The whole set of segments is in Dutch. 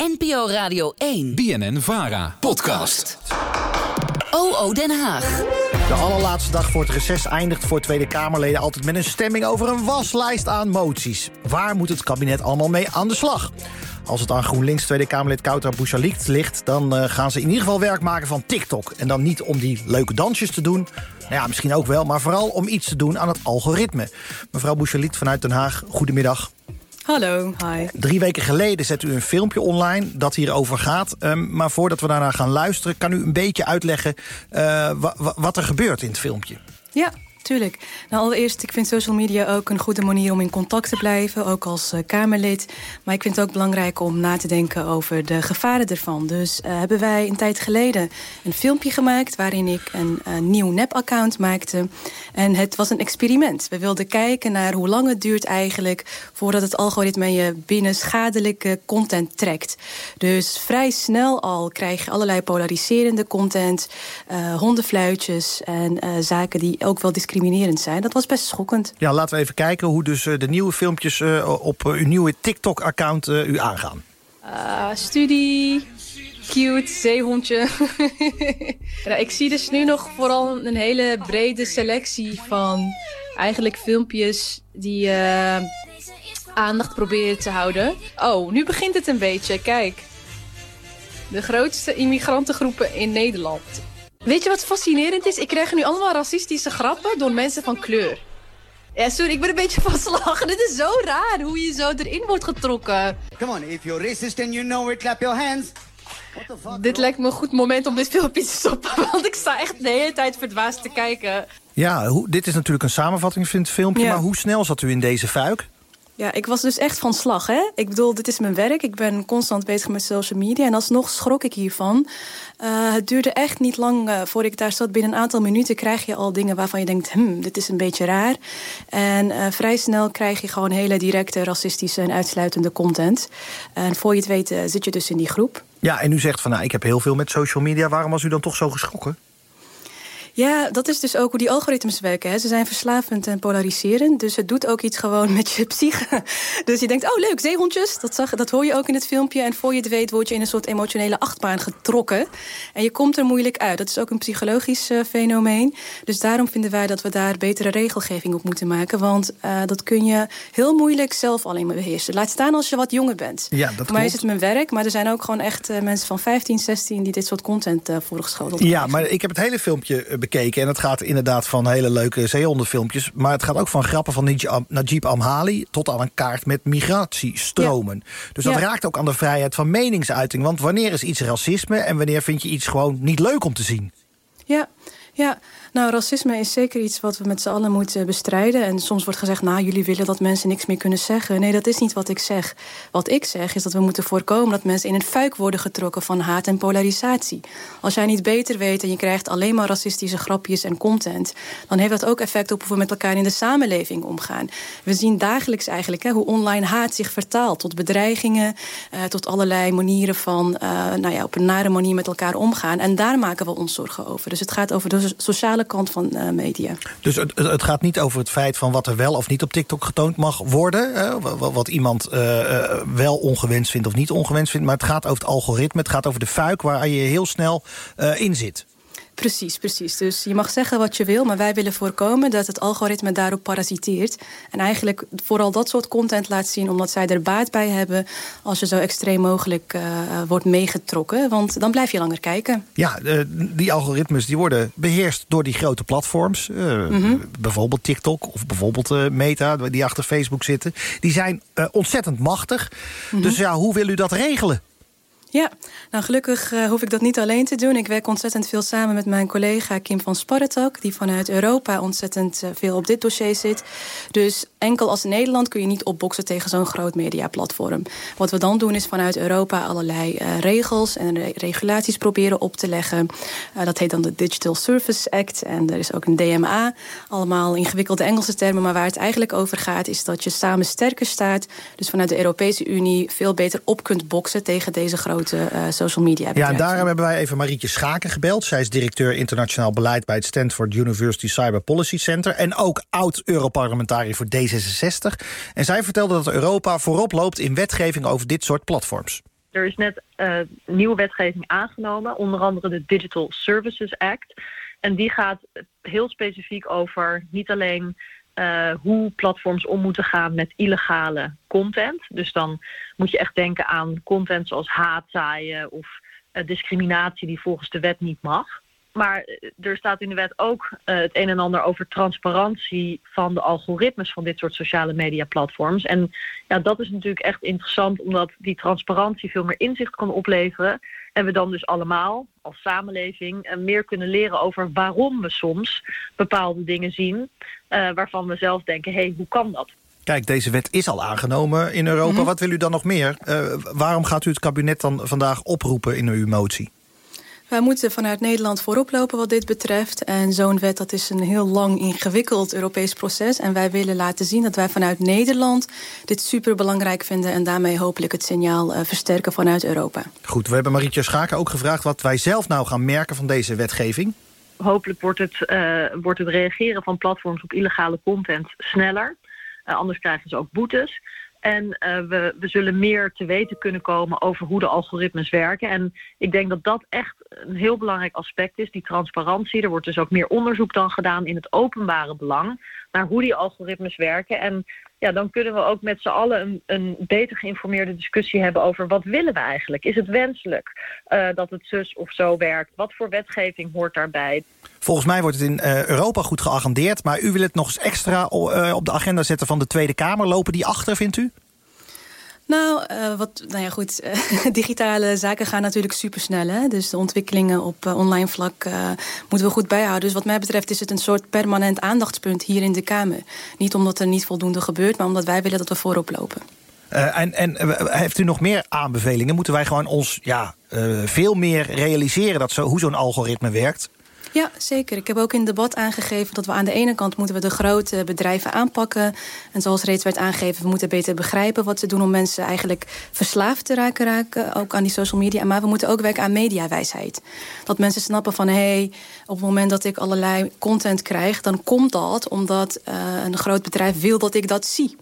NPO Radio 1. BNN Vara. Podcast. OO Den Haag. De allerlaatste dag voor het reces eindigt voor Tweede Kamerleden altijd met een stemming over een waslijst aan moties. Waar moet het kabinet allemaal mee aan de slag? Als het aan GroenLinks Tweede Kamerlid Kouter Bouchalikt ligt... dan uh, gaan ze in ieder geval werk maken van TikTok. En dan niet om die leuke dansjes te doen. Nou ja, misschien ook wel, maar vooral om iets te doen aan het algoritme. Mevrouw Bouchalikt vanuit Den Haag, goedemiddag. Hallo, hi. Drie weken geleden zet u een filmpje online dat hierover gaat. Um, maar voordat we daarna gaan luisteren... kan u een beetje uitleggen uh, wat er gebeurt in het filmpje? Ja, tuurlijk. Nou, allereerst, ik vind social media ook een goede manier om in contact te blijven, ook als uh, Kamerlid. Maar ik vind het ook belangrijk om na te denken over de gevaren ervan. Dus uh, hebben wij een tijd geleden een filmpje gemaakt waarin ik een, nieuw nep-account maakte. En het was een experiment. We wilden kijken naar hoe lang het duurt eigenlijk voordat het algoritme je binnen schadelijke content trekt. Dus vrij snel al krijg je allerlei polariserende content, uh, hondenfluitjes en zaken die ook wel discriminerend discriminerend zijn. Dat was best schokkend. Ja, laten we even kijken hoe dus de nieuwe filmpjes op uw nieuwe TikTok-account u aangaan. Uh, studie, cute, zeehondje. nou, ik zie dus nu nog vooral een hele brede selectie van eigenlijk filmpjes die uh, aandacht proberen te houden. Oh, nu begint het een beetje. Kijk. De grootste immigrantengroepen in Nederland. Weet je wat fascinerend is? Ik krijg nu allemaal racistische grappen door mensen van kleur. Ja, sorry, ik ben een beetje van slag. Dit is zo raar hoe je zo erin wordt getrokken. Come on, if you're racist and you know it, clap your hands. Dit lijkt me een goed moment om dit filmpje te stoppen. Want ik sta echt de hele tijd verdwaasd te kijken. Ja, hoe, dit is natuurlijk een samenvatting van het filmpje. Ja. Maar hoe snel zat u in deze fuik? Ja, ik was dus echt van slag. Hè? Ik bedoel, dit is mijn werk. Ik ben constant bezig met social media. En alsnog schrok ik hiervan. Uh, het duurde echt niet lang uh, voor ik daar zat. Binnen een aantal minuten krijg je al dingen waarvan je denkt... Hm, dit is een beetje raar. En uh, vrij snel krijg je gewoon hele directe racistische en uitsluitende content. En voor je het weet zit je dus in die groep. Ja, en u zegt van nou, ik heb heel veel met social media. Waarom was u dan toch zo geschrokken? Ja, dat is dus ook hoe die algoritmes werken. Hè. Ze zijn verslavend en polariserend. Dus het doet ook iets gewoon met je psyche. Dus je denkt, oh leuk, zeehondjes. Dat, zag, dat hoor je ook in het filmpje. En voor je het weet word je in een soort emotionele achtbaan getrokken. En je komt er moeilijk uit. Dat is ook een psychologisch uh, fenomeen. Dus daarom vinden wij dat we daar betere regelgeving op moeten maken. Want uh, dat kun je heel moeilijk zelf alleen maar beheersen. Laat staan als je wat jonger bent. Ja, dat Voor mij is het mijn werk. Maar er zijn ook gewoon echt uh, mensen van 15, 16... die dit soort content voorgeschoteld Ja, maar ik heb het hele filmpje bekeken. En het gaat inderdaad van hele leuke zeehondenfilmpjes. Maar het gaat ook van grappen van Najib Amhali... tot aan een kaart met migratiestromen. Ja. Dus dat ja. raakt ook aan de vrijheid van meningsuiting. Want wanneer is iets racisme en wanneer vind je iets gewoon niet leuk om te zien? Ja, ja. Nou, racisme is zeker iets wat we met z'n allen moeten bestrijden. En soms wordt gezegd, nou, jullie willen dat mensen niks meer kunnen zeggen. Nee, dat is niet wat ik zeg. Wat ik zeg is dat we moeten voorkomen dat mensen in een fuik worden getrokken van haat en polarisatie. Als jij niet beter weet en je krijgt alleen maar racistische grapjes en content, dan heeft dat ook effect op hoe we met elkaar in de samenleving omgaan. We zien dagelijks eigenlijk hè, hoe online haat zich vertaalt tot bedreigingen, uh, tot allerlei manieren van uh, nou ja, op een nare manier met elkaar omgaan. En daar maken we ons zorgen over. Dus het gaat over de sociale kant van uh, media. Dus het, het, gaat niet over het feit van wat er wel of niet op TikTok getoond mag worden. Hè? Wat, iemand uh, uh, wel ongewenst vindt of niet ongewenst vindt. Maar het gaat over het algoritme. Het gaat over de fuik waar je heel snel in zit. Precies, precies. Dus je mag zeggen wat je wil, maar wij willen voorkomen dat het algoritme daarop parasiteert. En eigenlijk vooral dat soort content laat zien, omdat zij er baat bij hebben als je zo extreem mogelijk uh, wordt meegetrokken. Want dan blijf je langer kijken. Ja, uh, die algoritmes die worden beheerst door die grote platforms. Uh, mm -hmm. Bijvoorbeeld TikTok of bijvoorbeeld Meta, die achter Facebook zitten. Die zijn ontzettend machtig. Mm -hmm. Dus ja, hoe wil u dat regelen? Ja, nou gelukkig uh, hoef ik dat niet alleen te doen. Ik werk ontzettend veel samen met mijn collega Kim van Sparretak... die vanuit Europa ontzettend uh, veel op dit dossier zit. Dus enkel als Nederland kun je niet opboksen tegen zo'n groot mediaplatform. Wat we dan doen is vanuit Europa allerlei uh, regels en re regulaties proberen op te leggen. dat heet dan de Digital Service Act en er is ook een DMA. Allemaal ingewikkelde Engelse termen, maar waar het eigenlijk over gaat... is dat je samen sterker staat. Dus vanuit de Europese Unie veel beter op kunt boksen tegen deze grote uh, social media Ja, en daarom hebben wij even Marietje Schaken gebeld. Zij is directeur internationaal beleid bij het Stanford University Cyber Policy Center... en ook oud-Europarlementariër voor D66. En zij vertelde dat Europa voorop loopt in wetgeving over dit soort platforms. Er is net uh, nieuwe wetgeving aangenomen, onder andere de Digital Services Act. En die gaat heel specifiek over niet alleen uh, hoe platforms om moeten gaan met illegale content. Dus dan moet je echt denken aan content zoals haatzaaien of uh, discriminatie die volgens de wet niet mag. Maar er staat in de wet ook uh, het een en ander over transparantie van de algoritmes van dit soort sociale media platforms. En ja, dat is natuurlijk echt interessant, omdat die transparantie veel meer inzicht kan opleveren. En we dan dus allemaal als samenleving uh, meer kunnen leren over waarom we soms bepaalde dingen zien. Uh, waarvan we zelf denken, hé, hey, hoe kan dat? Kijk, deze wet is al aangenomen in Europa. -hmm. Wat wil u dan nog meer? waarom gaat u het kabinet dan vandaag oproepen in uw motie? Wij moeten vanuit Nederland voorop lopen wat dit betreft. En zo'n wet dat is een heel lang ingewikkeld Europees proces. En wij willen laten zien dat wij vanuit Nederland dit superbelangrijk vinden... en daarmee hopelijk het signaal uh, versterken vanuit Europa. Goed, we hebben Marietje Schaken ook gevraagd... wat wij zelf nou gaan merken van deze wetgeving. Hopelijk wordt het, uh, wordt het reageren van platforms op illegale content sneller. Uh, anders krijgen ze ook boetes. En uh, we, we zullen meer te weten kunnen komen over hoe de algoritmes werken. En ik denk dat dat echt een heel belangrijk aspect is, die transparantie. Er wordt dus ook meer onderzoek dan gedaan in het openbare belang naar hoe die algoritmes werken. En ja, dan kunnen we ook met z'n allen een, een beter geïnformeerde discussie hebben over wat willen we eigenlijk? Is het wenselijk uh, dat het zus of zo werkt? Wat voor wetgeving hoort daarbij? Volgens mij wordt het in uh, Europa goed geagendeerd... maar u wil het nog eens extra uh, op de agenda zetten van de Tweede Kamer. Lopen die achter, vindt u? Nou, uh, wat, nou ja, goed. Uh, digitale zaken gaan natuurlijk supersnel. Hè? Dus de ontwikkelingen op uh, online vlak moeten we goed bijhouden. Dus wat mij betreft is het een soort permanent aandachtspunt hier in de Kamer. Niet omdat er niet voldoende gebeurt, maar omdat wij willen dat we voorop lopen. en, en heeft u nog meer aanbevelingen? Moeten wij gewoon ons ja, veel meer realiseren dat zo, hoe zo'n algoritme werkt? Ja, zeker. Ik heb ook in het debat aangegeven dat we aan de ene kant moeten we de grote bedrijven aanpakken. En zoals reeds werd aangegeven, we moeten beter begrijpen wat ze doen om mensen eigenlijk verslaafd te raken, raken ook aan die social media. Maar we moeten ook werken aan mediawijsheid. Dat mensen snappen van hé, hey, op het moment dat ik allerlei content krijg, dan komt dat omdat uh, een groot bedrijf wil dat ik dat zie.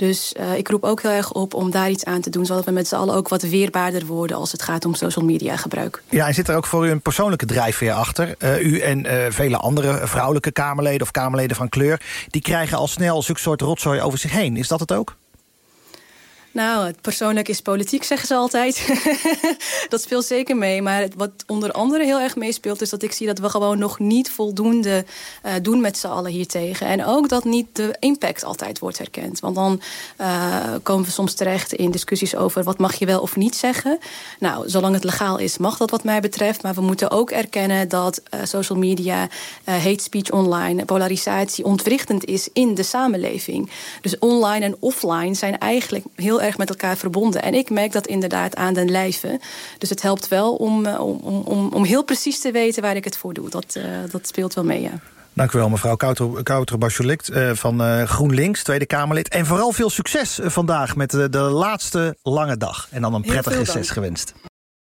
Dus uh, ik roep ook heel erg op om daar iets aan te doen... zodat we met z'n allen ook wat weerbaarder worden... als het gaat om social media gebruik. Ja, en zit er ook voor u een persoonlijke drijfveer achter? Uh, u en uh, vele andere vrouwelijke Kamerleden of Kamerleden van kleur... die krijgen al snel zulke soort rotzooi over zich heen. Is dat het ook? Nou, het persoonlijk is politiek, zeggen ze altijd. dat speelt zeker mee. Maar wat onder andere heel erg meespeelt... is dat ik zie dat we gewoon nog niet voldoende uh, doen met z'n allen hiertegen. En ook dat niet de impact altijd wordt herkend. Want dan uh, komen we soms terecht in discussies over... wat mag je wel of niet zeggen. Nou, zolang het legaal is, mag dat wat mij betreft. Maar we moeten ook erkennen dat uh, social media... hate speech online, polarisatie ontwrichtend is in de samenleving. Dus online en offline zijn eigenlijk heel erg met elkaar verbonden. En ik merk dat inderdaad aan den lijve. Dus het helpt wel om, om, om, om heel precies te weten waar ik het voor doe. Dat, uh, dat speelt wel mee, ja. Dank u wel, mevrouw Kouter Bacholikt uh, van uh, GroenLinks, Tweede Kamerlid. En vooral veel succes vandaag met de, de laatste lange dag. En dan een prettig reces gewenst.